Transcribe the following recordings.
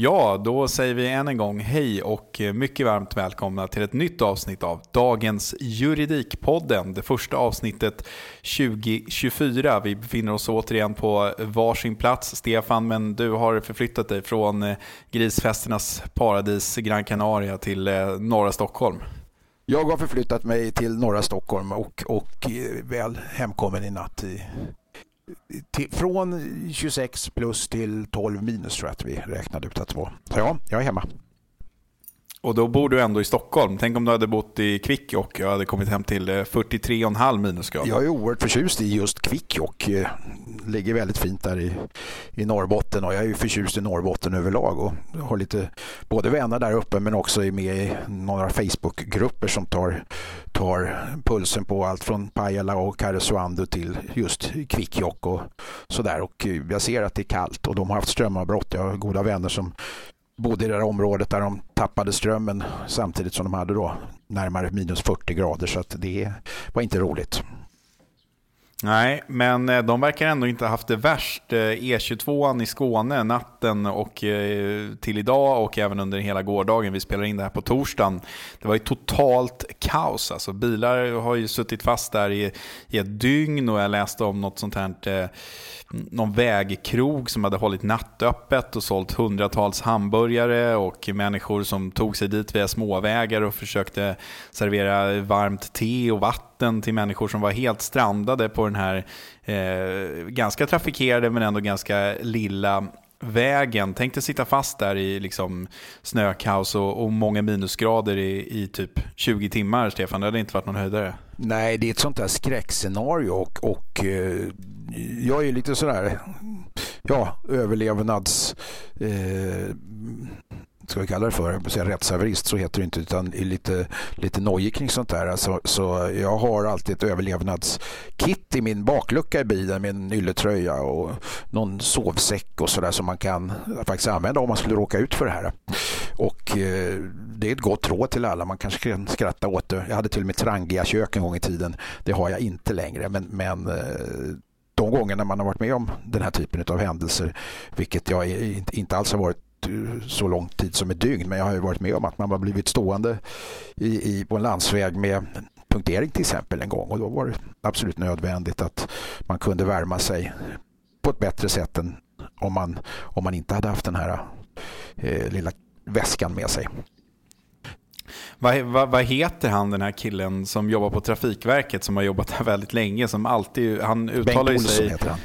Ja, då säger vi än en gång hej och mycket varmt välkomna till ett nytt avsnitt av dagens Juridikpodden. Det första avsnittet 2024. Vi befinner oss återigen på varsin plats, Stefan, men du har förflyttat dig från eh, grisfesternas paradis Gran Canaria till eh, norra Stockholm. Jag har förflyttat mig till norra Stockholm och, och eh, väl hemkommen i natt i till, från 26 plus till 12 minus tror jag att vi räknade ut att det var. Så ja, jag är hemma. Och då bor du ändå i Stockholm. Tänk om du hade bott i Kvikkjokk och hade kommit hem till eh, 43,5 minusgrader. Jag är oerhört förtjust i just Kvikkjokk. Eh, ligger väldigt fint där i, i Norrbotten och jag är förtjust i Norrbotten överlag och har lite både vänner där uppe men också är med i några Facebookgrupper som tar, tar pulsen på allt från Pajala och Karesuando till just Kvikkjokk och sådär. Och eh, jag ser att det är kallt och de har haft strömavbrott. Jag har goda vänner som bodde i det här området där de tappade strömmen samtidigt som de hade då närmare minus 40 grader så att det var inte roligt. Nej, men eh, de verkar ändå inte ha haft det värst. Eh, e E22 i Skåne natten och eh, till idag och även under hela gårdagen. Vi spelar in det här på torsdagen. Det var ju totalt kaos. Alltså, bilar har ju suttit fast där i, i ett dygn och jag läste om något sånt här någon vägkrog som hade hållit nattöppet och sålt hundratals hamburgare och människor som tog sig dit via småvägar och försökte servera varmt te och vatten till människor som var helt strandade på den här eh, ganska trafikerade men ändå ganska lilla vägen. Tänk dig sitta fast där i liksom snökaos och, och många minusgrader i, i typ 20 timmar, Stefan. Det hade inte varit någon höjdare. Nej, det är ett sånt där skräckscenario och, och eh, jag är lite sådär ja, överlevnads... Eh, ska vi kalla det för, jag säga rättshaverist så heter det inte utan lite, lite nojig kring sånt där. Alltså, så jag har alltid ett överlevnadskit i min baklucka i bilen med en ylletröja och någon sovsäck och sådär som man kan faktiskt använda om man skulle råka ut för det här. Och eh, det är ett gott råd till alla. Man kanske kan skratta åt det. Jag hade till och med Trangia-kök en gång i tiden. Det har jag inte längre men, men eh, de gångerna man har varit med om den här typen av händelser, vilket jag inte alls har varit så lång tid som ett dygn men jag har ju varit med om att man har blivit stående i, i, på en landsväg med punktering till exempel en gång och då var det absolut nödvändigt att man kunde värma sig på ett bättre sätt än om man, om man inte hade haft den här eh, lilla väskan med sig. Vad, vad, vad, heter han den här killen som jobbar på Trafikverket som har jobbat här väldigt länge? Som alltid, han uttalar Bengt Olsson sig, heter han.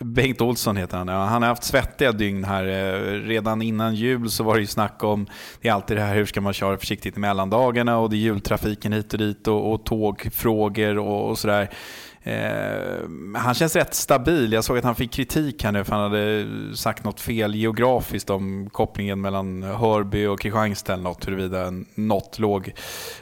Bengt Olsson heter han. Ja, han har haft svettiga dygn här. Eh, redan innan jul så var det ju snack om, det är alltid det här hur ska man köra försiktigt i mellandagarna och det är jultrafiken hit och dit och, och tågfrågor och, och sådär. Eh, han känns rätt stabil. Jag såg att han fick kritik här nu för han hade sagt något fel geografiskt om kopplingen mellan Hörby och Kristianstad eller något, huruvida något låg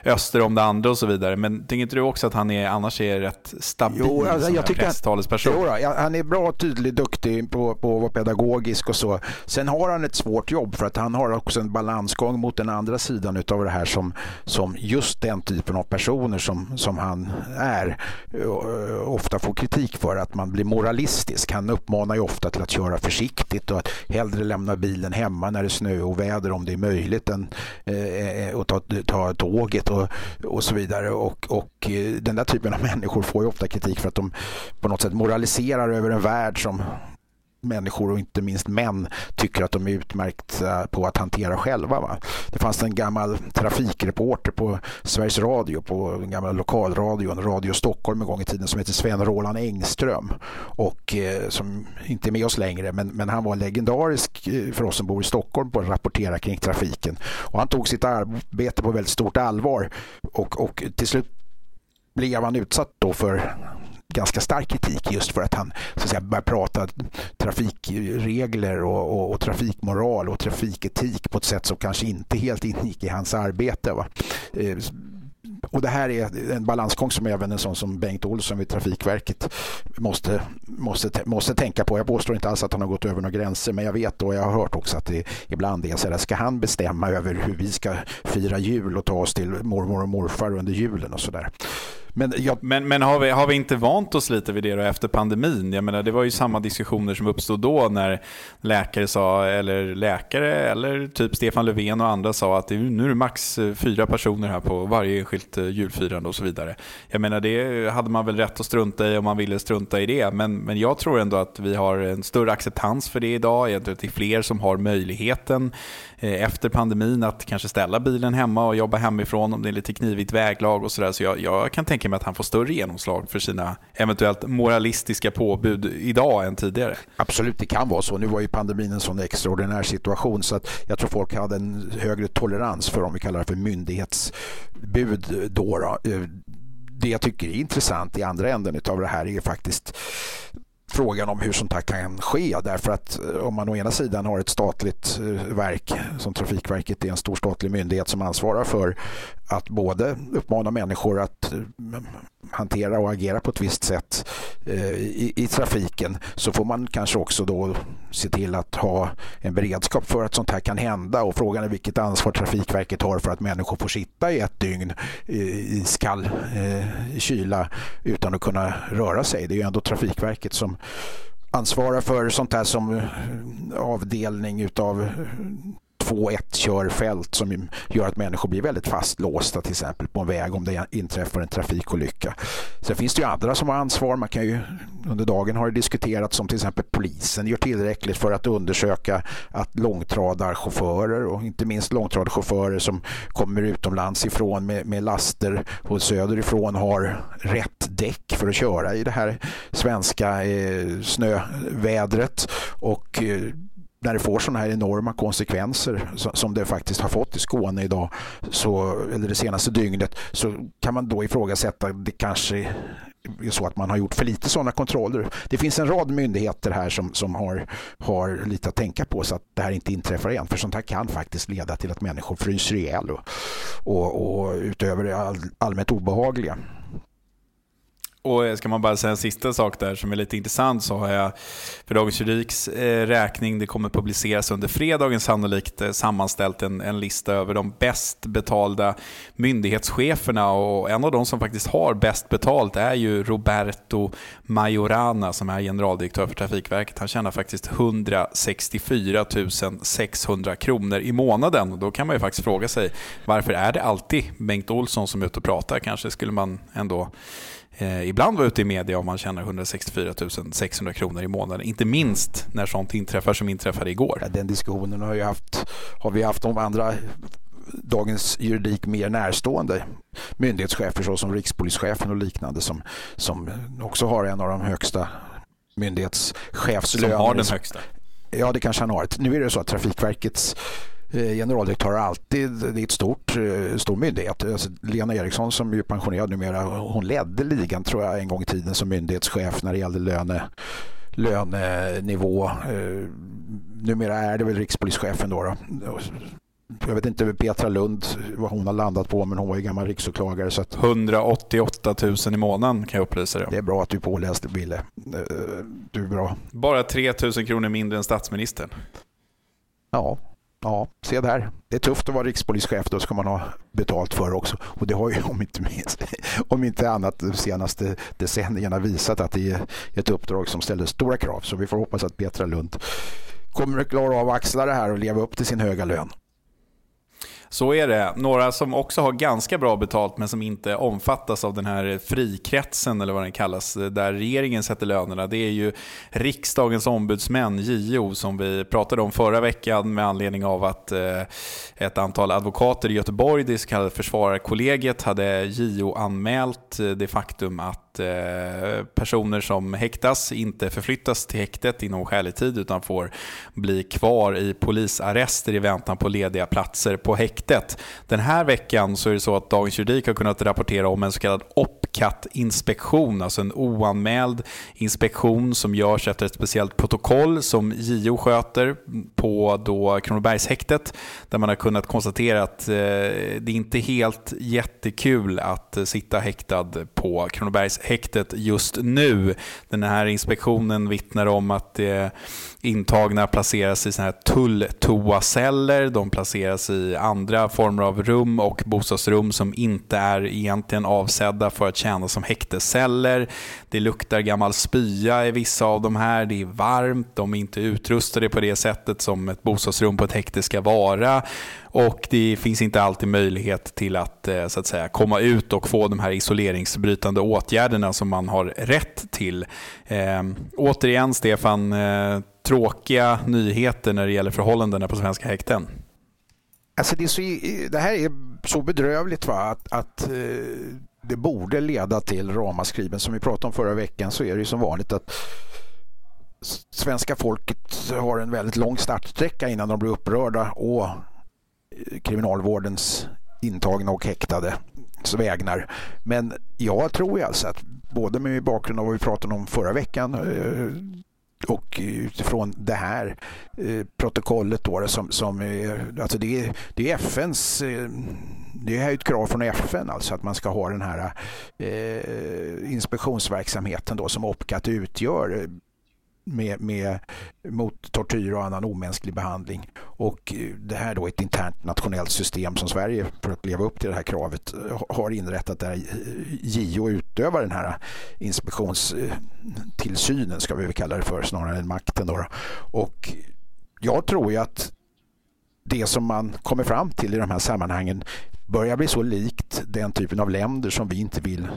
öster om det andra och så vidare. Men tänker inte du också att han är, annars är rätt stabil jo, alltså, som jag tycker presstalesperson? Jo, han är bra, tydlig, duktig på, på att vara pedagogisk och så. Sen har han ett svårt jobb för att han har också en balansgång mot den andra sidan av det här som, som just den typen av personer som, som han är ofta får kritik för att man blir moralistisk. Han uppmanar ju ofta till att köra försiktigt och att hellre lämna bilen hemma när det är snö och väder om det är möjligt än eh, eh att ta, ta tåget och, och så vidare. Och, och eh, den där typen av människor får ju ofta kritik för att de på något sätt moraliserar över en värld som människor och inte minst män tycker att de är utmärkta på att hantera själva. Va? Det fanns en gammal trafikreporter på Sveriges Radio, på den gamla lokalradion, Radio Stockholm en gång i tiden som heter Sven Roland Engström och eh, som inte är med oss längre men, men han var legendarisk eh, för oss som bor i Stockholm på att rapportera kring trafiken och han tog sitt arbete på väldigt stort allvar och, och till slut blev han utsatt då för ganska stark kritik just för att han så att säga, börjar prata trafikregler och, och, och, trafikmoral och trafiketik på ett sätt som kanske inte helt ingick i hans arbete. Va? Eh, och det här är en balansgång som även en sån som Bengt Olsson vid Trafikverket måste, måste, måste tänka på. Jag påstår inte alls att han har gått över några gränser men jag vet och jag har hört också att det ibland är så här, ska han bestämma över hur vi ska fira jul och ta oss till mormor och morfar under julen och sådär. Men, jag... men, men har, vi, har vi inte vant oss lite vid det då efter pandemin? Jag menar, det var ju samma diskussioner som uppstod då när läkare sa, eller läkare eller typ Stefan Löfven och andra sa att nu är det max eh, fyra personer här på varje enskilt eh, julfirande och så vidare. Jag menar, det hade man väl rätt att strunta i om man ville strunta i det. Men, men jag tror ändå att vi har en större acceptans för det idag. Jag tror att det är fler som har möjligheten eh, efter pandemin att kanske ställa bilen hemma och jobba hemifrån om det är lite knivigt väglag och sådär. Så jag, jag kan tänka mig att han får större genomslag för sina eventuellt moralistiska påbud idag än tidigare. Absolut, det kan vara så. Nu var ju pandemin en sån extraordinär situation så att jag tror folk hade en högre tolerans för om vi kallar det för myndighetsbud då. då. Eh, det jag tycker är intressant i andra änden av det här är faktiskt frågan om hur sånt här kan ske. Därför att eh, om man å ena sidan har ett statligt eh, verk som Trafikverket är en stor statlig myndighet som ansvarar för att både uppmana människor att eh, hantera och agera på ett visst sätt eh, i, i, trafiken så får man kanske också då se till att ha en beredskap för att sånt här kan hända och frågan är vilket ansvar Trafikverket har för att människor får sitta i ett dygn eh, i skall i kyla utan att kunna röra sig. Det är ju ändå Trafikverket som ansvarar för sånt här som avdelning utav 2-1 körfält som gör att människor blir väldigt fastlåsta till exempel på en väg om det inträffar en trafikolycka. Sen finns det ju andra som har ansvar. Man kan ju, under dagen har det diskuterats som till exempel polisen gör tillräckligt för att undersöka att långtradarchaufförer och inte minst långtradarchaufförer som kommer utomlands ifrån med, med laster och söderifrån har rätt däck för att köra i det här svenska eh, snövädret och eh, när det får sådana här enorma konsekvenser som det faktiskt har fått i Skåne idag, så, eller det senaste dygnet, så kan man då ifrågasätta det kanske är så att man har gjort för lite sådana kontroller. Det finns en rad myndigheter här som, som har, har lite att tänka på så att det här inte inträffar igen. För sånt här kan faktiskt leda till att människor fryser ihjäl och, och, och utöver det all, allmänt obehagliga. Och ska man bara säga en sista sak där som är lite intressant så har jag för Dagens Juridiks eh, räkning, det kommer publiceras under fredagen sannolikt, eh, sammanställt en, en lista över de bäst betalda myndighetscheferna och en av de som faktiskt har bäst betalt är ju Roberto Majorana som är generaldirektör för Trafikverket. Han tjänar faktiskt 164 600 kronor i månaden. Då kan man ju faktiskt fråga sig varför är det alltid Bengt Olsson som är ute och pratar? Kanske skulle man ändå eh, ibland vara ute i media om man tjänar 164 600 kronor i månaden. Inte minst när sånt inträffar som inträffade igår. Ja, den diskussionen har, ju haft, har vi haft om andra dagens juridik mer närstående myndighetschefer såsom rikspolischefen och liknande som, som också har en av de högsta myndighetschefslöner. Som har den högsta. Ja, det kanske han har. Nu är det så att Trafikverkets eh, generaldirektör har alltid, det är ett stort, eh, stor myndighet. Alltså Lena Eriksson som är pensionerad numera, hon ledde ligan tror jag en gång i tiden som myndighetschef när det gällde löne, lönenivå. Eh, numera är det väl rikspolischefen då. då. Jag vet inte Petra Lund vad hon har landat på men hon var ju gammal riksåklagare. Så att 188 000 i månaden kan jag upplysa dig om. Det är bra att du är påläst Wille. Du är bra. Bara 3 000 kronor mindre än statsministern. Ja, ja, se där. Det är tufft att vara rikspolischef, då ska man ha betalt för också. Och det har ju om inte, minst, om inte annat de senaste decennierna visat att det är ett uppdrag som ställer stora krav. Så vi får hoppas att Petra Lund kommer att klara av att axla det här och leva upp till sin höga lön. Så är det. Några som också har ganska bra betalt men som inte omfattas av den här frikretsen eller vad den kallas, där regeringen sätter lönerna, det är ju riksdagens ombudsmän, JO, som vi pratade om förra veckan med anledning av att eh, ett antal advokater i Göteborg, det så kallade försvararkollegiet, hade JO anmält eh, det faktum att Eh, personer som häktas inte förflyttas till häktet inom skälig tid utan får bli kvar i polisarrester i väntan på lediga platser på häktet. Den här veckan så är det så att Dagens Juridik har kunnat rapportera om en så kallad OPCAT-inspektion, alltså en oanmäld inspektion som görs efter ett speciellt protokoll som JO sköter på då Kronobergshäktet där man har kunnat konstatera att eh, det inte är helt jättekul att sitta häktad på Kronobergs häktet just nu. Den här inspektionen vittnar om att eh, intagna placeras i såna här tulltoaceller. De placeras i andra former av rum och bostadsrum som inte är egentligen avsedda för att tjäna som häktesceller. Det luktar gammal spya i vissa av de här. Det är varmt. De är inte utrustade på det sättet som ett bostadsrum på ett häkte ska vara. Och det finns inte alltid möjlighet till att, eh, så att säga, komma ut och få de här isoleringsbrytande åtgärderna som man har rätt till. Eh, återigen Stefan, eh, tråkiga nyheter när det gäller förhållandena på svenska häkten. Alltså det, så, det här är så bedrövligt va? att, att eh, det borde leda till ramaskriven. Som vi pratade om förra veckan så är det ju som vanligt att svenska folket har en väldigt lång startsträcka innan de blir upprörda och eh, kriminalvårdens intagna och häktade vägnar. Men jag tror ju alltså att både med bakgrund av vad vi pratade om förra veckan eh, och utifrån det här eh, protokollet då som, som alltså det, är, det är FNs eh, det är ett krav från FN alltså att man ska ha den här eh, inspektionsverksamheten då som OPCAT utgör med, med, mot tortyr och annan omänsklig behandling. Och eh, det här då är ett internt nationellt system som Sverige för att leva upp till det här kravet eh, har inrättat där eh, JO utövar den här inspektionstillsynen ska vi väl kalla det för snarare än makten. Då. Och jag tror ju att det som man kommer fram till i de här sammanhangen börjar bli så likt den typen av länder som vi inte vill eh,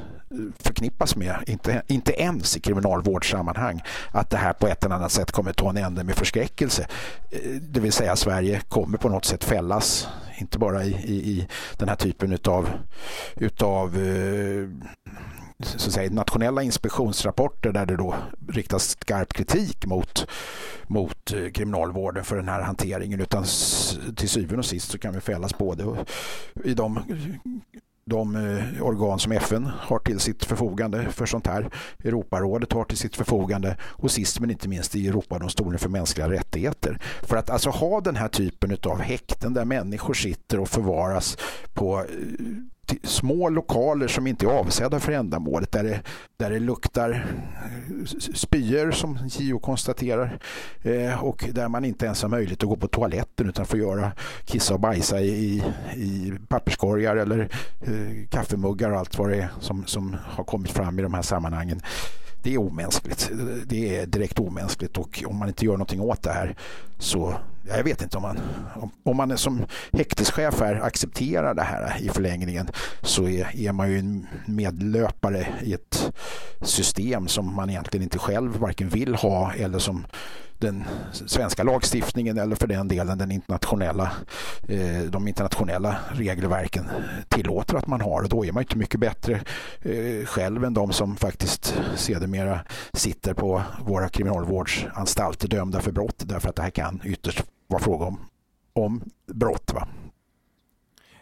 förknippas med, inte, inte ens i kriminalvårdssammanhang, att det här på ett eller annat sätt kommer ta en ände med förskräckelse. Eh, det vill säga Sverige kommer på något sätt fällas, inte bara i, i, i den här typen utav, utav eh, så säga, nationella inspektionsrapporter där det då riktas skarp kritik mot, mot eh, kriminalvården för den här hanteringen utan till syvende och sist så kan vi fällas både i de de eh, organ som FN har till sitt förfogande för sånt här. Europarådet har till sitt förfogande och sist men inte minst i Europadomstolen för mänskliga rättigheter. För att alltså ha den här typen av häkten där människor sitter och förvaras på eh, små lokaler som inte är avsedda för ändamålet där det, där det luktar eh, spyor som JO konstaterar eh, och där man inte ens har möjlighet att gå på toaletten utan får göra kissa och bajsa i, i papperskorgar eller eh, kaffemuggar och allt vad det är som, som har kommit fram i de här sammanhangen det är omänskligt. Det är direkt omänskligt och om man inte gör någonting åt det här så jag vet inte om man, om, man som häkteschef här accepterar det här i förlängningen så är, är man ju en medlöpare i ett system som man egentligen inte själv varken vill ha eller som den svenska lagstiftningen eller för den delen den internationella, eh, de internationella regelverken tillåter att man har. Och då är man inte mycket bättre eh, själv än de som faktiskt sedermera sitter på våra kriminalvårdsanstalter dömda för brott därför att det här kan ytterst var fråga om, om brott. Va?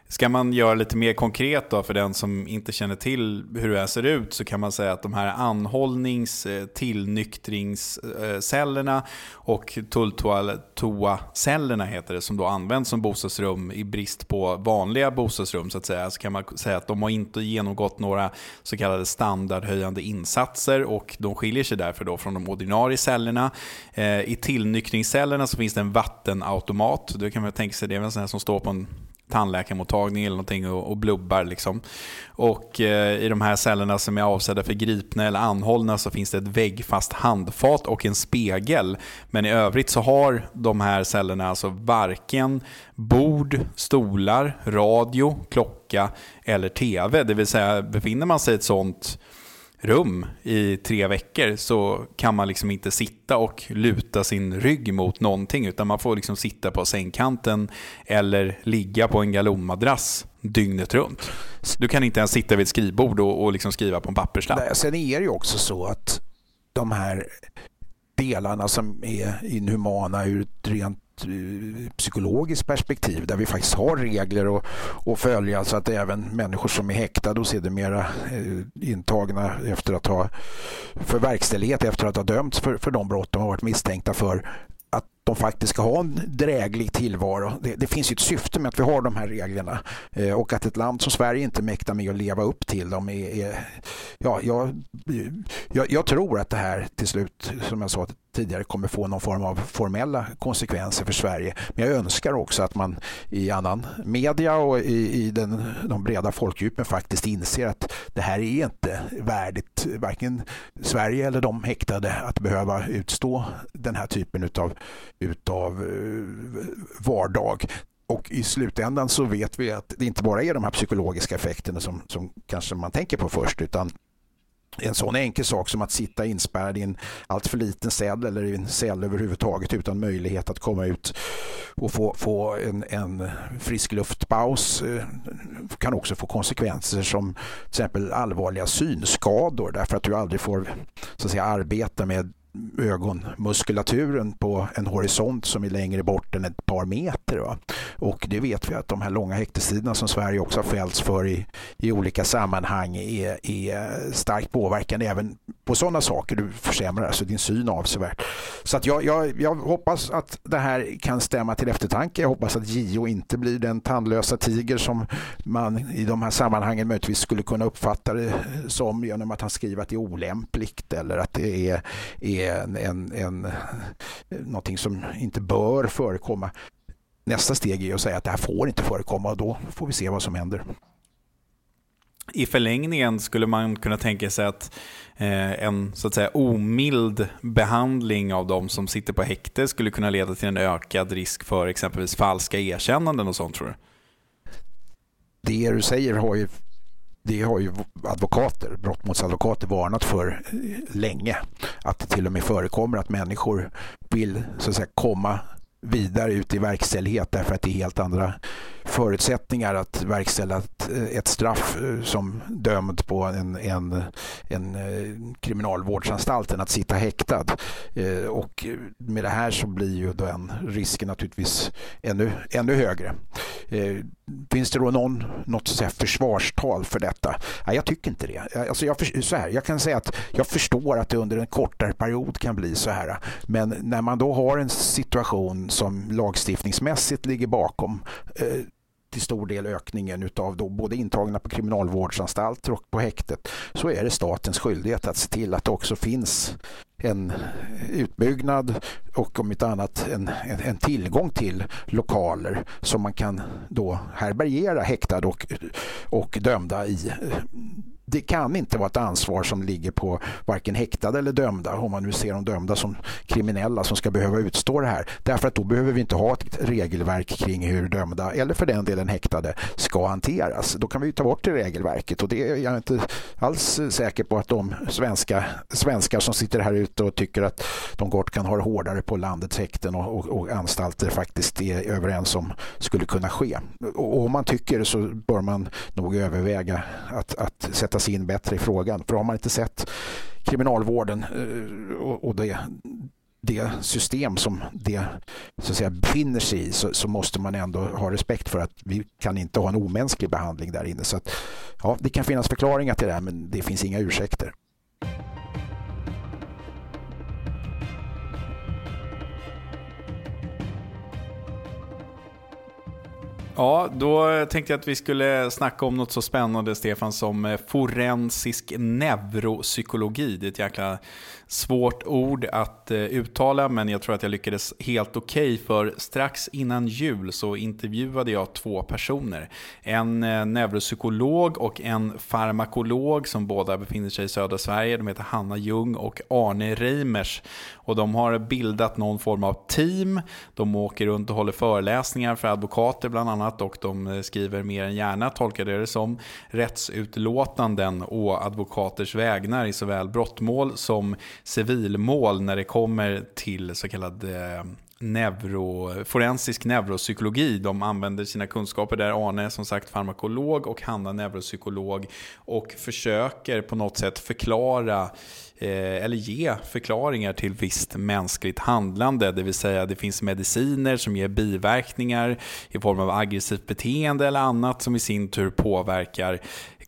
Ska man göra lite mer konkret då för den som inte känner till hur det här ser ut så kan man säga att de här anhållnings eh, tillnyktringscellerna och tulltoa-cellerna heter det som då används som bostadsrum i brist på vanliga bostadsrum så att säga. Så kan man säga att de har inte genomgått några så kallade standardhöjande insatser och de skiljer sig därför då från de ordinarie cellerna. Eh, I tillnyktringscellerna så finns det en vattenautomat. Då kan man tänka sig, det är en sån här som står på en tandläkarmottagning eller någonting och, och blubbar. Liksom. Och eh, i de här cellerna som är avsedda för gripna eller anhållna så finns det ett väggfast handfat och en spegel. Men i övrigt så har de här cellerna alltså varken bord, stolar, radio, klocka eller TV. Det vill säga befinner man sig i ett sånt rum i tre veckor så kan man liksom inte sitta och luta sin rygg mot någonting utan man får liksom sitta på sängkanten eller ligga på en galonmadrass dygnet runt. Du kan inte ens sitta vid ett skrivbord och, och liksom skriva på en papperslapp. Nej, sen är det ju också så att de här delarna som är inhumana ur ett rent Eh, psykologiskt perspektiv där vi faktiskt har regler att följa så att även människor som är häktade och sedermera eh, intagna efter att ha för verkställighet efter att ha dömts för, för de brott de har varit misstänkta för att de faktiskt ska ha en dräglig tillvaro. Det, det, finns ju ett syfte med att vi har de här reglerna eh, och att ett land som Sverige inte mäktar med att leva upp till dem. Är, är ja, jag, jag, jag, tror att det här till slut, som jag sa tidigare, kommer få någon form av formella konsekvenser för Sverige. Men jag önskar också att man i annan media och i, i den, de breda folkdjupen faktiskt inser att det här är inte värdigt varken Sverige eller de häktade att behöva utstå den här typen utav utav eh, vardag. Och i slutändan så vet vi att det inte bara är de här psykologiska effekterna som, som kanske man tänker på först utan en sån enkel sak som att sitta inspärrad i en alltför liten cell eller i en cell överhuvudtaget utan möjlighet att komma ut och få, få en, en frisk luftpaus eh, kan också få konsekvenser som till exempel allvarliga synskador därför att du aldrig får så att säga, arbeta med ögonmuskulaturen på en horisont som är längre bort än ett par meter. Va? Och det vet vi att de här långa häktestiderna som Sverige också har fällts för i, i olika sammanhang är, är starkt påverkande även på sådana saker. Du försämrar alltså din syn avsevärt. Så att jag, jag, jag hoppas att det här kan stämma till eftertanke. Jag hoppas att JO inte blir den tandlösa tiger som man i de här sammanhangen möjligtvis skulle kunna uppfatta det som genom att han skriver att det är olämpligt eller att det är, är en, en, en, någonting som inte bör förekomma. Nästa steg är att säga att det här får inte förekomma och då får vi se vad som händer. I förlängningen skulle man kunna tänka sig att eh, en så att säga omild behandling av de som sitter på häkte skulle kunna leda till en ökad risk för exempelvis falska erkännanden och sånt tror du? Det du säger har ju det har ju advokater, brottmålsadvokater varnat för länge. Att det till och med förekommer att människor vill så att säga, komma vidare ut i verkställighet därför att det är helt andra förutsättningar att verkställa ett, eh, ett straff eh, som dömd på en, en, en eh, kriminalvårdsanstalt än att sitta häktad. Och med det här så blir ju den risken naturligtvis ännu, ännu högre. Finns det då någon, något så försvarstal för detta? Nej, jag tycker inte det. Alltså jag, så här, jag kan säga att jag förstår att det under en kortare period kan bli så här. Men när man då har en situation som lagstiftningsmässigt ligger bakom eh, till stor del ökningen av då både intagna på kriminalvårdsanstalter och på häktet så är det statens skyldighet att se till att det också finns en utbyggnad och om inte annat en, en, en, tillgång till lokaler som man kan då härbärgera häktade och, och dömda i det kan inte vara ett ansvar som ligger på varken häktade eller dömda om man nu ser de dömda som kriminella som ska behöva utstå det här. Därför att då behöver vi inte ha ett regelverk kring hur dömda eller för den delen häktade ska hanteras. Då kan vi ta bort det regelverket och det är jag inte alls säker på att de svenska, svenskar som sitter här ute och tycker att de gott kan ha det hårdare på landets häkten och, och, och anstalter faktiskt är överens om skulle kunna ske. Och om man tycker så bör man nog överväga att, att sätta sig in bättre i frågan. För har man inte sett kriminalvården eh, och det, det system som det så att säga, befinner sig i så, så, måste man ändå ha respekt för att vi kan inte ha en omänsklig behandling där inne. Så att, ja, det kan finnas förklaringar till det här men det finns inga ursäkter. Ja, då tänkte jag att vi skulle snacka om något så spännande, Stefan, som eh, forensisk neuropsykologi. Det är ett jäkla svårt ord att eh, uttala, men jag tror att jag lyckades helt okej. Okay, för strax innan jul så intervjuade jag två personer. En eh, neuropsykolog och en farmakolog som båda befinner sig i södra Sverige. De heter Hanna Ljung och Arne Reimers. Och de har bildat någon form av team. De åker runt och håller föreläsningar för advokater bland annat och de eh, skriver mer än gärna, tolkar det som, rättsutlåtanden å advokaters vägnar i såväl brottmål som civilmål när det kommer till så kallad eh, neuro, forensisk neuropsykologi. De använder sina kunskaper där. Arne är som sagt farmakolog och Hanna neuropsykolog och försöker på något sätt förklara eh, Eh, eller ge förklaringar till visst mänskligt handlande. Det vill säga det finns mediciner som ger biverkningar i form av aggressivt beteende eller annat som i sin tur påverkar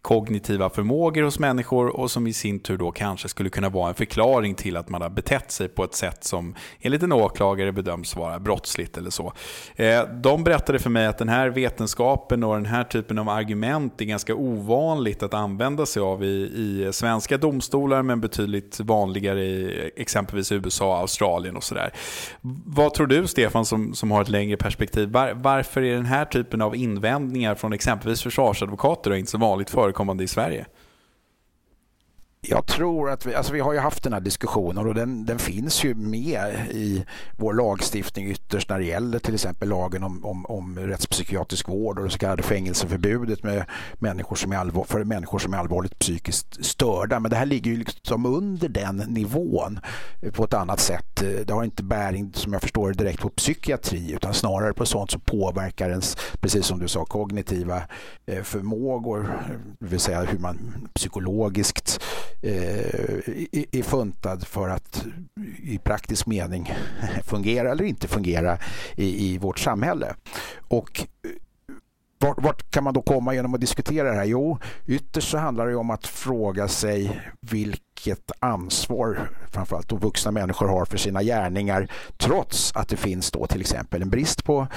kognitiva förmågor hos människor och som i sin tur då kanske skulle kunna vara en förklaring till att man har betett sig på ett sätt som enligt en åklagare bedöms vara brottsligt eller så. Eh, de berättade för mig att den här vetenskapen och den här typen av argument är ganska ovanligt att använda sig av i, i svenska domstolar men betydligt vanligare i exempelvis USA, Australien och sådär. Vad tror du Stefan som, som har ett längre perspektiv, var, varför är den här typen av invändningar från exempelvis försvarsadvokater inte så vanligt förekommande förekommande i Sverige? Jag tror att vi, alltså vi har ju haft den här diskussionen och den, den finns ju med i vår lagstiftning ytterst när det gäller till exempel lagen om, om, om rättspsykiatrisk vård och det så kallade fängelseförbudet med människor som är allvar, för människor som är allvarligt psykiskt störda. Men det här ligger ju liksom under den nivån på ett annat sätt. Det har inte bäring som jag förstår direkt på psykiatri utan snarare på sånt som påverkar ens, precis som du sa, kognitiva eh, förmågor. Eh, det vill säga hur man psykologiskt Eh, är funtad för att i praktisk mening fungera eller inte fungera i, i vårt samhälle. Och eh, vart, vart, kan man då komma genom att diskutera det här? Jo, ytterst så handlar det om att fråga sig vilket ansvar framförallt då vuxna människor har för sina gärningar trots att det finns då till exempel en brist på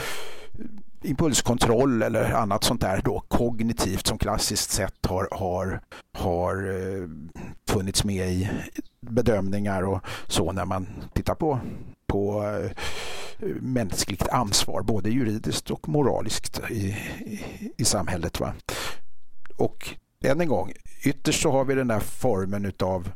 impulskontroll eller annat sånt där då kognitivt som klassiskt sett har, har, har eh, funnits med i bedömningar och så när man tittar på, på eh, mänskligt ansvar både juridiskt och moraliskt i, i, i samhället. Va? Och än en gång, ytterst så har vi den där formen av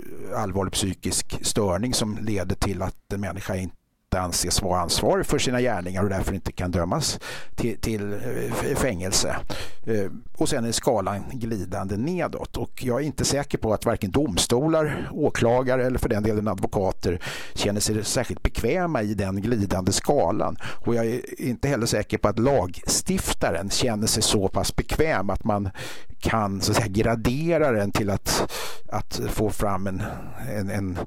eh, allvarlig psykisk störning som leder till att en människa inte inte anses vara ansvarig för sina gärningar och därför inte kan dömas till, till eh, fängelse. Eh, och sen är skalan glidande nedåt och jag är inte säker på att varken domstolar, åklagare eller för den delen advokater känner sig särskilt bekväma i den glidande skalan. Och jag är inte heller säker på att lagstiftaren känner sig så pass bekväm att man kan så att säga, gradera den till att, att få fram en, en, en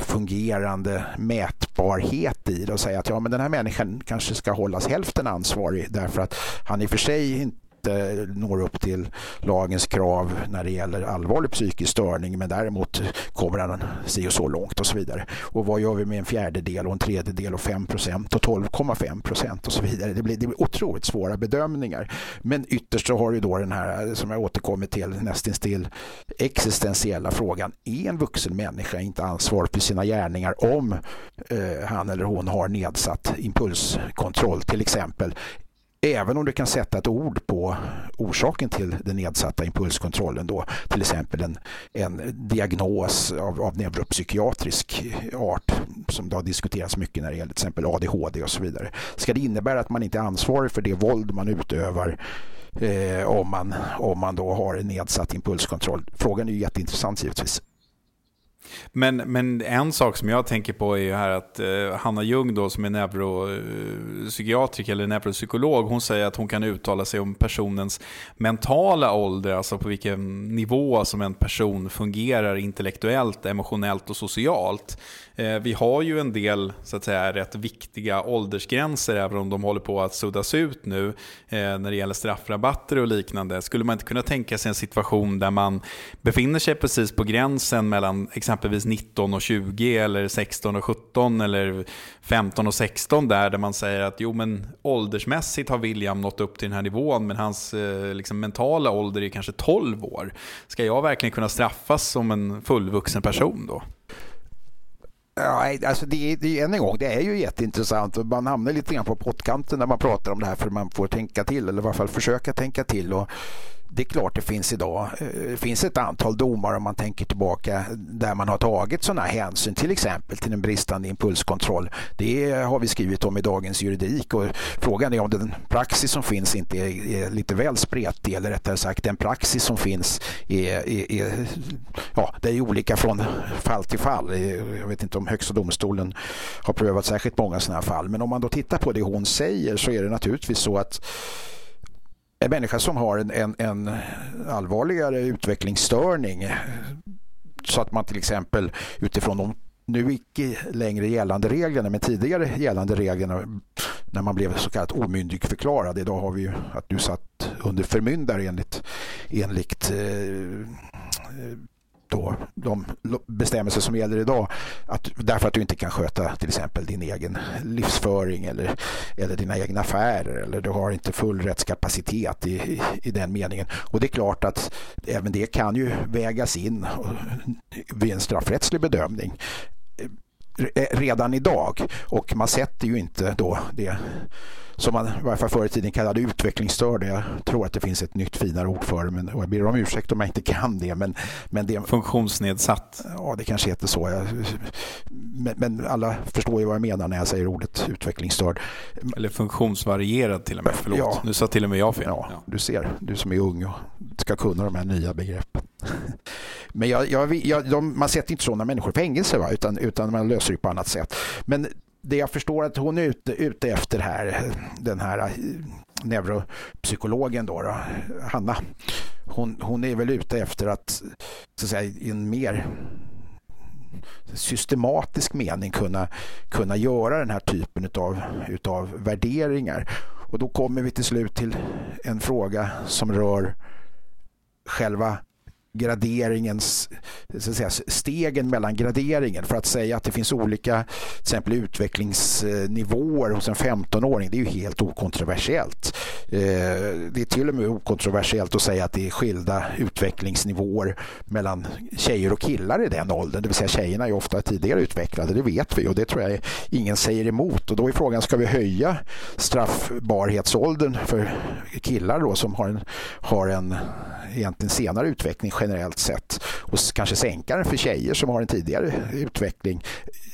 fungerande mätbarhet i det och säga att ja, men den här människan kanske ska hållas hälften ansvarig därför att han i och för sig inte inte når upp till lagens krav när det gäller allvarlig psykisk störning men däremot kommer han si och så långt och så vidare. Och vad gör vi med en fjärdedel och en tredjedel och 5 procent och 12,5 procent och så vidare. Det blir, det blir otroligt svåra bedömningar. Men ytterst så har du då den här som jag återkommer till nästintill existentiella frågan. Är en vuxen människa inte ansvarig för sina gärningar om eh, han eller hon har nedsatt impulskontroll till exempel? Även om du kan sätta ett ord på orsaken till den nedsatta impulskontrollen då, till exempel en, en diagnos av, av neuropsykiatrisk art som det har diskuterats mycket när det gäller till exempel ADHD och så vidare. Ska det innebära att man inte är ansvarig för det våld man utövar eh, om, man, om man då har en nedsatt impulskontroll? Frågan är ju jätteintressant givetvis. Men, men en sak som jag tänker på är ju här att eh, Hanna Ljung då som är neuropsykiatriker eh, eller neuropsykolog, hon säger att hon kan uttala sig om personens mentala ålder, alltså på vilken nivå som en person fungerar intellektuellt, emotionellt och socialt. Eh, vi har ju en del så att säga, rätt viktiga åldersgränser, även om de håller på att suddas ut nu eh, när det gäller straffrabatter och liknande. Skulle man inte kunna tänka sig en situation där man befinner sig precis på gränsen mellan exempelvis 19 och 20 eller 16 och 17 eller 15 och 16 där, där man säger att jo men åldersmässigt har William nått upp till den här nivån men hans eh, liksom, mentala ålder är kanske 12 år. Ska jag verkligen kunna straffas som en fullvuxen person då? Ja, alltså det, det, än en gång, det är ju jätteintressant och man hamnar lite grann på pottkanten när man pratar om det här för man får tänka till eller i varje fall försöka tänka till. Och det är klart det finns idag. Eh, det finns ett antal domar om man tänker tillbaka där man har tagit sådana hänsyn till exempel till en bristande impulskontroll. Det har vi skrivit om i dagens juridik och frågan är om den praxis som finns inte är, är lite väl spretig eller rättare sagt den praxis som finns är, är, är, ja, det är olika från fall till fall. Eh, jag vet inte om Högsta domstolen har prövat särskilt många sådana här fall men om man då tittar på det hon säger så är det naturligtvis så att en människa som har en, en, en allvarligare utvecklingsstörning så att man till exempel utifrån de nu icke längre gällande reglerna men tidigare gällande reglerna när man blev så kallat omyndigförklarad. Idag har vi ju att du satt under förmyndare enligt, enligt eh, då, de bestämmelser som gäller idag att därför att du inte kan sköta till exempel din egen livsföring eller, eller dina egna affärer eller du har inte full rättskapacitet i, i, i den meningen. Och det är klart att även det kan ju vägas in vid en straffrättslig bedömning redan idag och man sätter ju inte då det som man i varje fall förr i tiden kallade utvecklingsstörda. Jag tror att det finns ett nytt finare ord för det, men, och jag ber om ursäkt om jag inte kan det. Men, men det Funktionsnedsatt? Ja, det kanske heter så. Jag, men, men, alla förstår ju vad jag menar när jag säger ordet utvecklingsstörd. Eller funktionsvarierad till och med, förlåt. Ja. Nu sa till och med jag fel. Ja, ja, Du ser, du som är ung och ska kunna de här nya begreppen. Men jag, jag, jag, de, man sätter inte sådana människor i fängelse, va? Utan, utan man löser det på annat sätt. Men det jag förstår att hon är ute, ute efter här, den här eh, neuropsykologen då, då Hanna, hon, hon är väl ute efter att, så att säga, i en mer systematisk mening kunna, kunna göra den här typen utav, utav värderingar. Och då kommer vi till slut till en fråga som rör själva graderingens, så att säga, stegen mellan graderingen för att säga att det finns olika till exempel utvecklingsnivåer hos en 15-åring det är ju helt okontroversiellt. Eh, det är till och med okontroversiellt att säga att det är skilda utvecklingsnivåer mellan tjejer och killar i den åldern. Det vill säga tjejerna är ofta tidigare utvecklade, det vet vi och det tror jag ingen säger emot. Och då är frågan, ska vi höja straffbarhetsåldern för killar då som har en, har en egentligen senare utveckling generellt sett och kanske sänka den för tjejer som har en tidigare utveckling.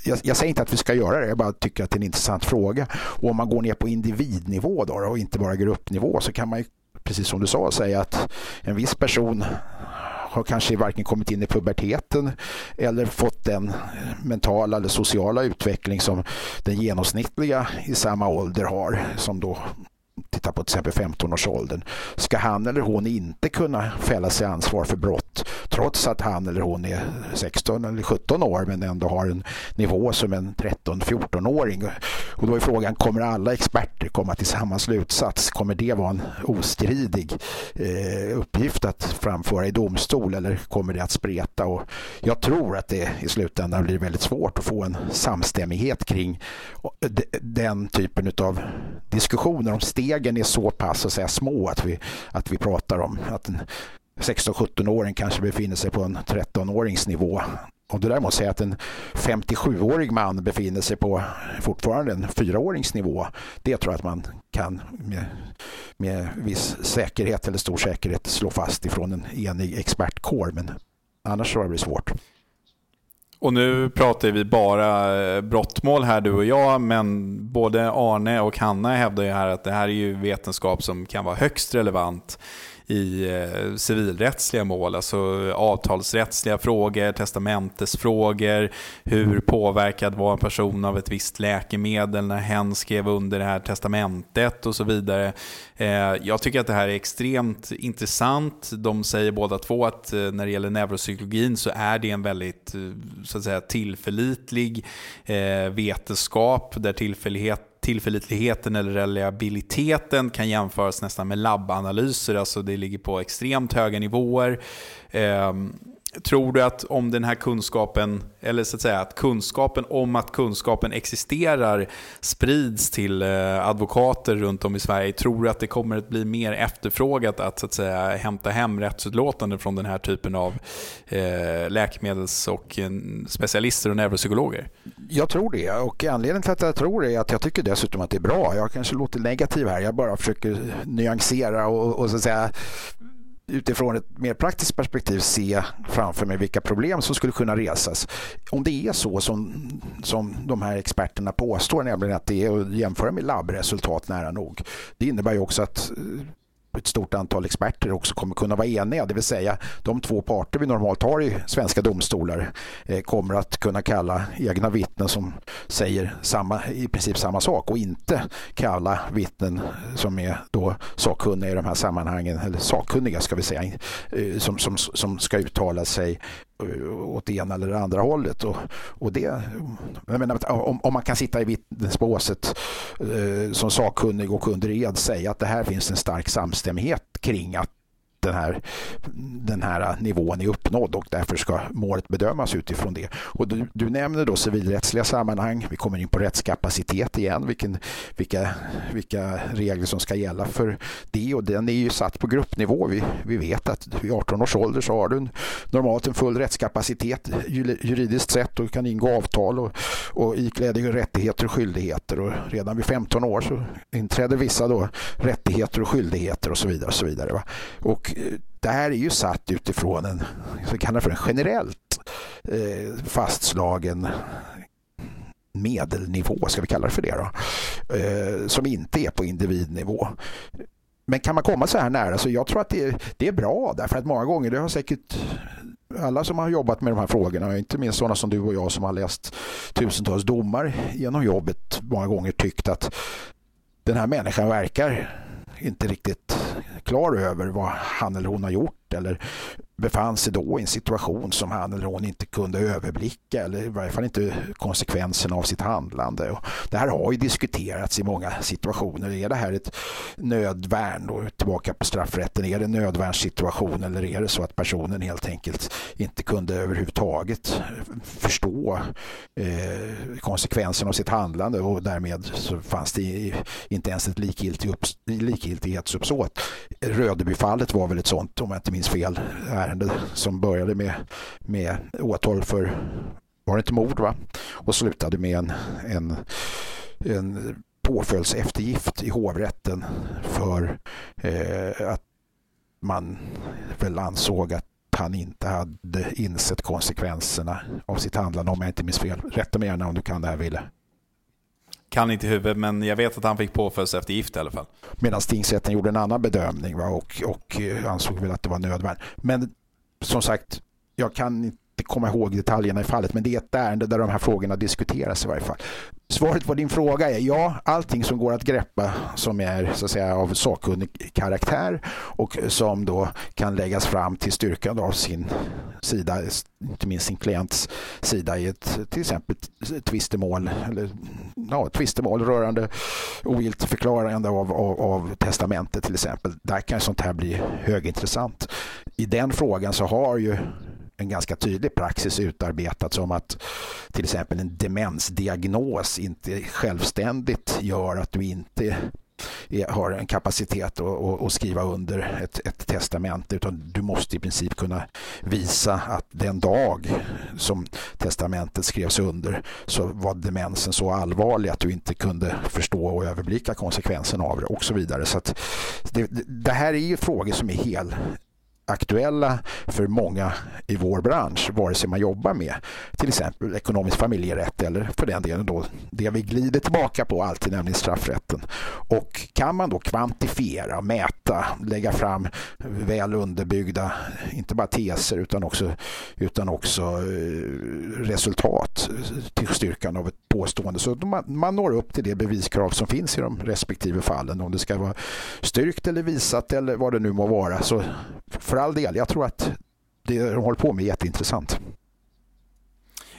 Jag, jag, säger inte att vi ska göra det, jag bara tycker att det är en intressant fråga. Och om man går ner på individnivå då, och inte bara gruppnivå så kan man ju, precis som du sa, säga att en viss person har kanske varken kommit in i puberteten eller fått den mentala eller sociala utveckling som den genomsnittliga i samma ålder har som då titta på till exempel 15-årsåldern, ska han eller hon inte kunna fälla sig ansvar för brott trots att han eller hon är 16 eller 17 år men ändå har en nivå som en 13-14-åring. Och då är frågan, kommer alla experter komma till samma slutsats? Kommer det vara en ostridig eh, uppgift att framföra i domstol eller kommer det att spreta? Och jag tror att det i slutändan blir väldigt svårt att få en samstämmighet kring eh, den typen av diskussioner om steg stegen är så pass att säga, små att vi, att vi pratar om att en 16-17-åring kanske befinner sig på en 13-årings nivå. Om du däremot säger att en 57-årig man befinner sig på fortfarande en 4-årings nivå, det tror jag att man kan med, med viss säkerhet eller stor säkerhet slå fast ifrån en enig expertkår. Men annars tror jag det blir svårt. Och nu pratar vi bara eh, brottmål här du och jag, men både Arne och Hanna hävdar ju här att det här är ju vetenskap som kan vara högst relevant i eh, civilrättsliga mål, alltså avtalsrättsliga frågor, testamentesfrågor, hur påverkad var en person av ett visst läkemedel när hen skrev under det här testamentet och så vidare. Eh, jag tycker att det här är extremt intressant. De säger båda två att eh, när det gäller neuropsykologin så är det en väldigt så att säga, tillförlitlig vetenskap där tillfällighet tillförlitligheten eller reliabiliteten kan jämföras nästan med labbanalyser. Alltså det ligger på extremt höga nivåer. Ehm, Tror du att om den här kunskapen, eller så att säga att kunskapen om att kunskapen existerar sprids till eh, advokater runt om i Sverige, tror du att det kommer att bli mer efterfrågat att, så att säga, hämta hem rättsutlåtanden från den här typen av eh, läkemedels och eh, specialister och neuropsykologer? Jag tror det och anledningen till att jag tror det är att jag tycker dessutom att det är bra. Jag kanske låter negativ här, jag bara försöker nyansera och, och så att säga utifrån ett mer praktiskt perspektiv se framför mig vilka problem som skulle kunna resas. Om det är så som, som de här experterna påstår, nämligen att det är att jämföra med labbresultat nära nog. Det innebär ju också att eh, ett stort antal experter också kommer kunna vara eniga. Det vill säga de två parter vi normalt har i svenska domstolar eh, kommer att kunna kalla egna vittnen som säger samma, i princip samma sak och inte kalla vittnen som är då sakkunniga i de här sammanhangen, eller sakkunniga ska vi säga, eh, som, som, som ska uttala sig Eh, åt det ena eller det andra hållet. Och, och det, jag menar, om, om man kan sitta i vittnesbåset eh, som sakkunnig och under ed säga att det här finns en stark samstämmighet kring att den här, den här nivån är uppnådd och därför ska målet bedömas utifrån det. Och du, du nämner då civilrättsliga sammanhang. Vi kommer in på rättskapacitet igen, vilken, vilka, vilka regler som ska gälla för det och den är ju satt på gruppnivå. Vi, vi vet att vid 18 års ålder så har du normalt en full rättskapacitet juridiskt sett och kan ingå avtal och, och ikläda dig rättigheter och skyldigheter och redan vid 15 år så inträder vissa då rättigheter och skyldigheter och så vidare. Och så vidare va? Och det här är ju satt utifrån en, så kallar för en generellt eh, fastslagen medelnivå, ska vi kalla det för det då, eh, som inte är på individnivå. Men kan man komma så här nära så jag tror att det är, det är bra därför att många gånger, det har säkert alla som har jobbat med de här frågorna, inte minst sådana som du och jag som har läst tusentals domar genom jobbet många gånger tyckt att den här människan verkar inte riktigt klar över vad han eller hon har gjort eller befann sig då i en situation som han eller hon inte kunde överblicka eller i varje fall inte konsekvenserna av sitt handlande. Och det här har ju diskuterats i många situationer. Är det här ett nödvärn och tillbaka på straffrätten? Är det en nödvärnssituation eller är det så att personen helt enkelt inte kunde överhuvudtaget förstå eh, konsekvenserna av sitt handlande och därmed så fanns det inte ens ett likgiltig likgiltighetsuppsåt. Rödebyfallet var väl ett sånt om jag inte minns fel ärende som började med, med åtal för, var det inte mord va? Och slutade med en, en, en påföljdseftergift i hovrätten för eh, att man väl ansåg att han inte hade insett konsekvenserna av sitt handlande om jag inte minns fel. Rätta mig gärna om du kan det här Wille. Kan inte i huvudet, men jag vet att han fick påföljdseftergift i alla fall. Medan tingsrätten gjorde en annan bedömning va? Och, och eh, ansåg väl att det var nödvändigt. Men som sagt, jag kan inte komma ihåg detaljerna i fallet, men det är ett ärende där de här frågorna diskuteras i varje fall. Svaret på din fråga är ja, allting som går att greppa som är så att säga av sakkunnig karaktär och som då kan läggas fram till styrkan av sin sida, inte minst sin klients sida i ett till exempel tvistemål eller ja, tvistemål rörande ogiltigt förklarande av, av, av testamentet till exempel. Där kan sånt här bli högintressant. I den frågan så har ju en ganska tydlig praxis utarbetat som att till exempel en demensdiagnos inte självständigt gör att du inte har en kapacitet att, skriva under ett, ett testamente utan du måste i princip kunna visa att den dag som testamentet skrevs under så var demensen så allvarlig att du inte kunde förstå och överblicka konsekvenserna av det och så vidare. Så det, det här är ju frågor som är helt aktuella för många i vår bransch, vare sig man jobbar med till exempel ekonomisk familjerätt eller för den delen då det vi glider tillbaka på alltid, nämligen straffrätten. Och kan man då kvantifiera, mäta, lägga fram väl underbyggda, inte bara teser utan också, utan också eh, resultat till styrkan av ett påstående. Så man, man når upp till det beviskrav som finns i de respektive fallen. Om det ska vara styrkt eller visat eller vad det nu må vara. Så för all del, jag tror att det de håller på med är jätteintressant.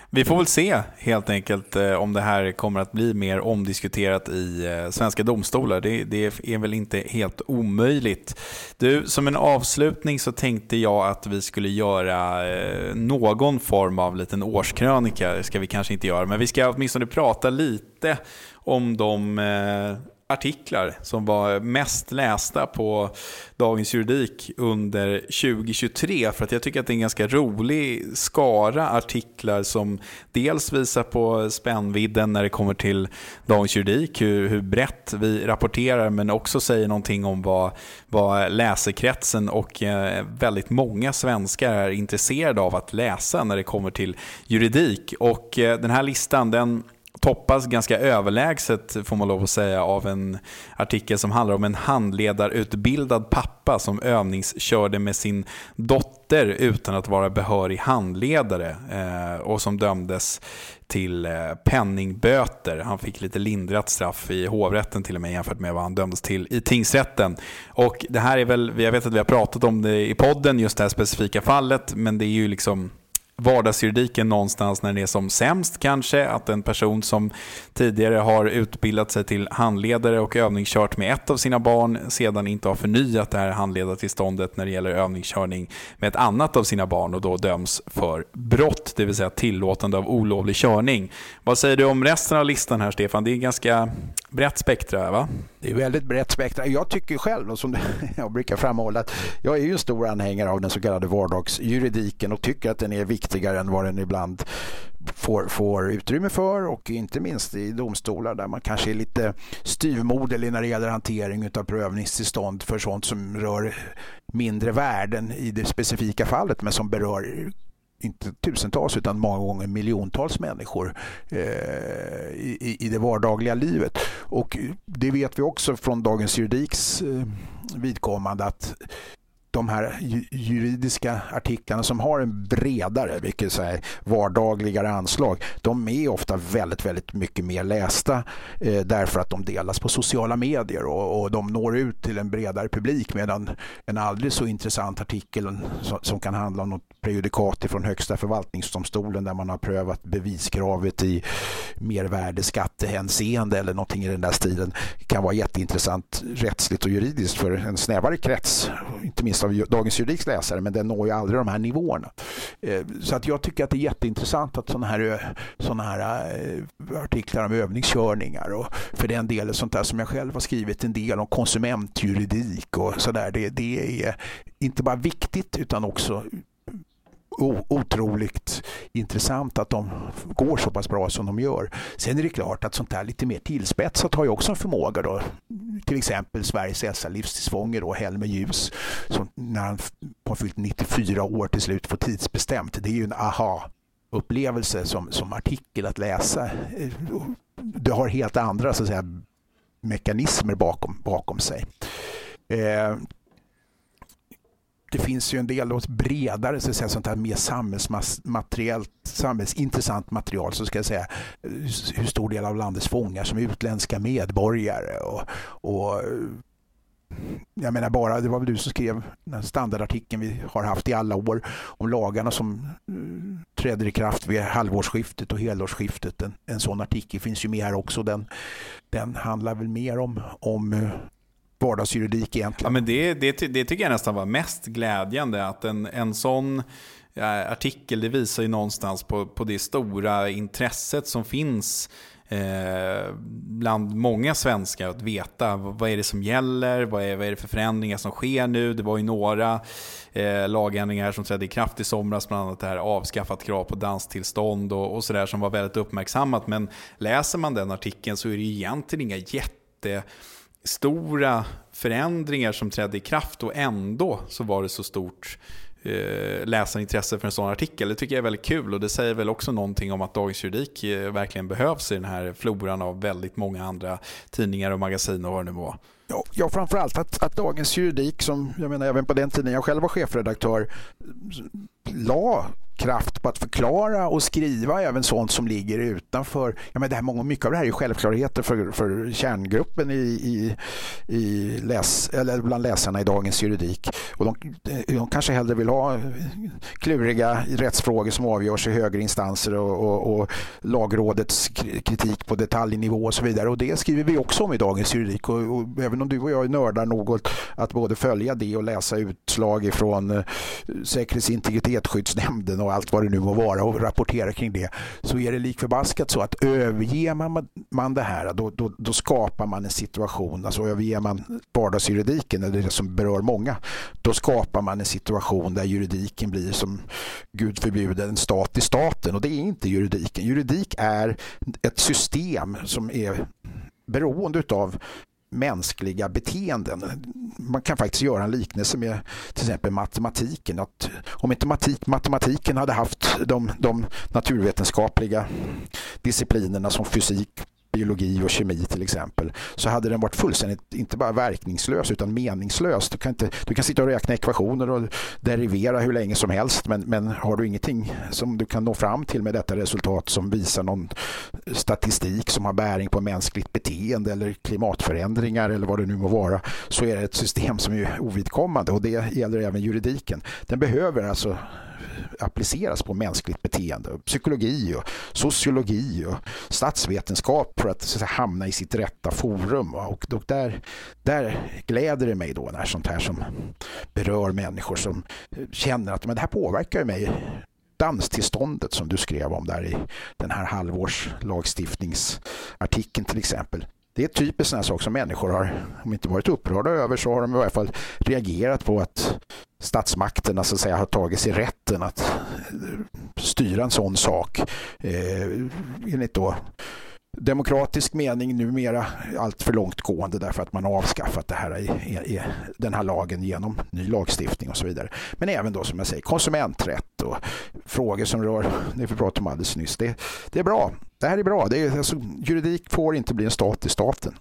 Vi får väl se helt enkelt eh, om det här kommer att bli mer omdiskuterat i eh, svenska domstolar. Det, det, är väl inte helt omöjligt. Du, som en avslutning så tänkte jag att vi skulle göra eh, någon form av liten årskrönika. Det ska vi kanske inte göra, men vi ska åtminstone prata lite om de artiklar som var mest lästa på Dagens Juridik under 2023. För att jag tycker att det är en ganska rolig skara artiklar som dels visar på spännvidden när det kommer till Dagens Juridik, hur, hur brett vi rapporterar, men också säger någonting om vad, vad läsekretsen och eh, väldigt många svenskar är intresserade av att läsa när det kommer till juridik. Och eh, den här listan den toppas ganska överlägset får man lov att säga av en artikel som handlar om en handledarutbildad pappa som övningskörde med sin dotter utan att vara behörig handledare eh, och som dömdes till eh, penningböter. Han fick lite lindrat straff i hovrätten till och med jämfört med vad han dömdes till i tingsrätten. Och det här är väl, jag vet att vi har pratat om det i podden, just det här specifika fallet, men det är ju liksom vardagsjuridiken någonstans när det är som sämst kanske. Att en person som tidigare har utbildat sig till handledare och övningskört med ett av sina barn sedan inte har förnyat det här handledartillståndet när det gäller övningskörning med ett annat av sina barn och då döms för brott, det vill säga tillåtande av olovlig körning. Vad säger du om resten av listan här Stefan? Det är ganska brett spektra va? Det är väldigt brett spektra. Jag tycker själv, som jag brukar framhålla, att jag är ju en stor anhängare av den så kallade vardagsjuridiken och tycker att den är viktigare än vad den ibland får, får utrymme för och inte minst i domstolar där man kanske är lite styvmoderlig när det gäller hantering av prövningstillstånd för sånt som rör mindre värden i det specifika fallet men som berör inte tusentals utan många gånger miljontals människor eh, i, i det vardagliga livet. Och det vet vi också från Dagens Juridiks eh, vidkommande att de här juridiska artiklarna som har en bredare, vilket säger vardagligare anslag, de är ofta väldigt, väldigt mycket mer lästa eh, därför att de delas på sociala medier och, och, de når ut till en bredare publik medan en aldrig så intressant artikel som, som kan handla om något prejudikat från Högsta förvaltningsdomstolen där man har prövat beviskravet i mervärdesskattehänseende eller någonting i den där stilen kan vara jätteintressant rättsligt och juridiskt för en snävare krets, inte minst av Dagens Juridiks läsare, men den når ju aldrig de här nivåerna. Eh, så att jag tycker att det är jätteintressant att sådana här, såna här eh, artiklar om övningskörningar och för den delen sånt där som jag själv har skrivit en del om konsumentjuridik och sådär. Det, det är inte bara viktigt utan också otroligt intressant att de går så pass bra som de gör. Sen är det klart att sånt här lite mer tillspetsat har ju också en förmåga då. Till exempel Sveriges äldsta livstidsfånge då, Helmer Ljus, som när han har fyllt 94 år till slut får tidsbestämt. Det är ju en aha upplevelse som, som artikel att läsa. Det har helt andra så att säga, mekanismer bakom, bakom sig. Eh, det finns ju en del åt bredare, så att säga, sånt här mer samhällsmateriellt, samhällsintressant material, så ska jag säga hur stor del av landets fångar som är utländska medborgare och, och jag menar bara, det var väl du som skrev den standardartikeln vi har haft i alla år om lagarna som eh, träder i kraft vid halvårsskiftet och helårsskiftet. En, en sån artikel finns ju med här också. Den, den handlar väl mer om, om eh, vardagsjuridik egentligen. Ja, men det, det, det tycker jag nästan var mest glädjande. Att en, en sån eh, artikel det visar ju någonstans på, på det stora intresset som finns eh, bland många svenskar att veta vad är det som gäller, vad är, vad är det för förändringar som sker nu. Det var ju några eh, lagändringar som trädde i kraft i somras, bland annat det här avskaffat krav på danstillstånd och, och sådär som var väldigt uppmärksammat. Men läser man den artikeln så är det egentligen inga jätte stora förändringar som trädde i kraft och ändå så var det så stort eh, läsarintresse för en sån artikel. Det tycker jag är väldigt kul och det säger väl också någonting om att Dagens Juridik eh, verkligen behövs i den här floran av väldigt många andra tidningar och magasin och vad det nu var. Ja, ja framförallt att, att Dagens Juridik, som jag menar även på den tiden jag själv var chefredaktör, la kraft på att förklara och skriva även sånt som ligger utanför. Ja, men det här, mycket av det här är självklarheter för, för kärngruppen i, i, i läs, eller bland läsarna i dagens juridik. Och de, de kanske hellre vill ha kluriga rättsfrågor som avgörs i högre instanser och, och, och lagrådets kritik på detaljnivå och så vidare. Och det skriver vi också om i dagens juridik. Och, och även om du och jag är nördar något att både följa det och läsa utslag ifrån eh, Säkerhets- och integritetsskyddsnämnden och allt vad det nu må vara och rapportera kring det så är det likförbaskat så att överger man, man det här då, då, då skapar man en situation, alltså överger man vardagsjuridiken eller det som berör många, då skapar man en situation där juridiken blir som Gud förbjude en stat i staten och det är inte juridiken. Juridik är ett system som är beroende av mänskliga beteenden. Man kan faktiskt göra en liknelse med till exempel matematiken. Att om inte matematiken hade haft de, de naturvetenskapliga disciplinerna som fysik, biologi och kemi till exempel så hade den varit fullständigt inte bara verkningslös utan meningslös. Du kan, inte, du kan sitta och räkna ekvationer och derivera hur länge som helst men, men har du ingenting som du kan nå fram till med detta resultat som visar någon statistik som har bäring på mänskligt beteende eller klimatförändringar eller vad det nu må vara så är det ett system som är ovidkommande och det gäller även juridiken. Den behöver alltså appliceras på mänskligt beteende. Psykologi och sociologi och statsvetenskap för att, så att säga, hamna i sitt rätta forum. Och, och där, där gläder det mig då när sånt här som berör människor som känner att men det här påverkar mig danstillståndet som du skrev om där i den här halvårslagstiftningsartikeln till exempel. Det är typiskt sådana saker som människor har, om inte varit upprörda över så har de i alla fall reagerat på att statsmakterna så att säga har tagit sig rätten att styra en sån sak eh, enligt då demokratisk mening numera allt för långtgående därför att man har avskaffat det här i, i, i, den här lagen genom ny lagstiftning och så vidare. Men även då som jag säger konsumenträtt och frågor som rör det vi pratade om alldeles nyss. Det, det är bra. Det här är bra. Det är, alltså, juridik får inte bli en stat i staten.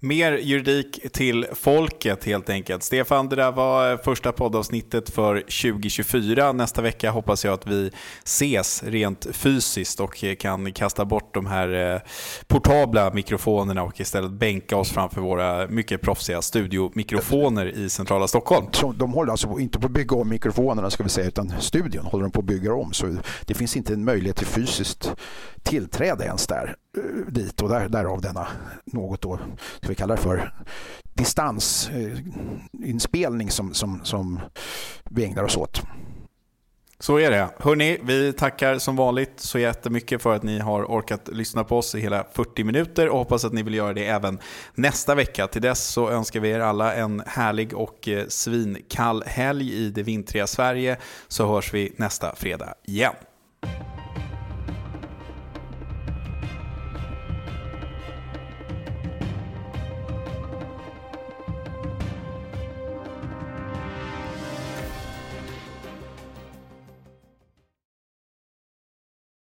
Mer juridik till folket helt enkelt. Stefan, det där var eh, första poddavsnittet för 2024. Nästa vecka hoppas jag att vi ses rent fysiskt och eh, kan kasta bort de här eh, portabla mikrofonerna och istället bänka oss framför våra mycket proffsiga studiomikrofoner i centrala Stockholm. De håller alltså inte på att bygga om mikrofonerna ska vi säga, utan studion håller de på att bygga om. Så det finns inte en möjlighet till fysiskt tillträde ens där dit och där, därav denna något då, ska vi kalla det för distansinspelning som, som, som vi ägnar oss åt. Så är det. Hörni, vi tackar som vanligt så jättemycket för att ni har orkat lyssna på oss i hela 40 minuter och hoppas att ni vill göra det även nästa vecka. Till dess så önskar vi er alla en härlig och eh, svinkall helg i det vintriga Sverige så hörs vi nästa fredag igen.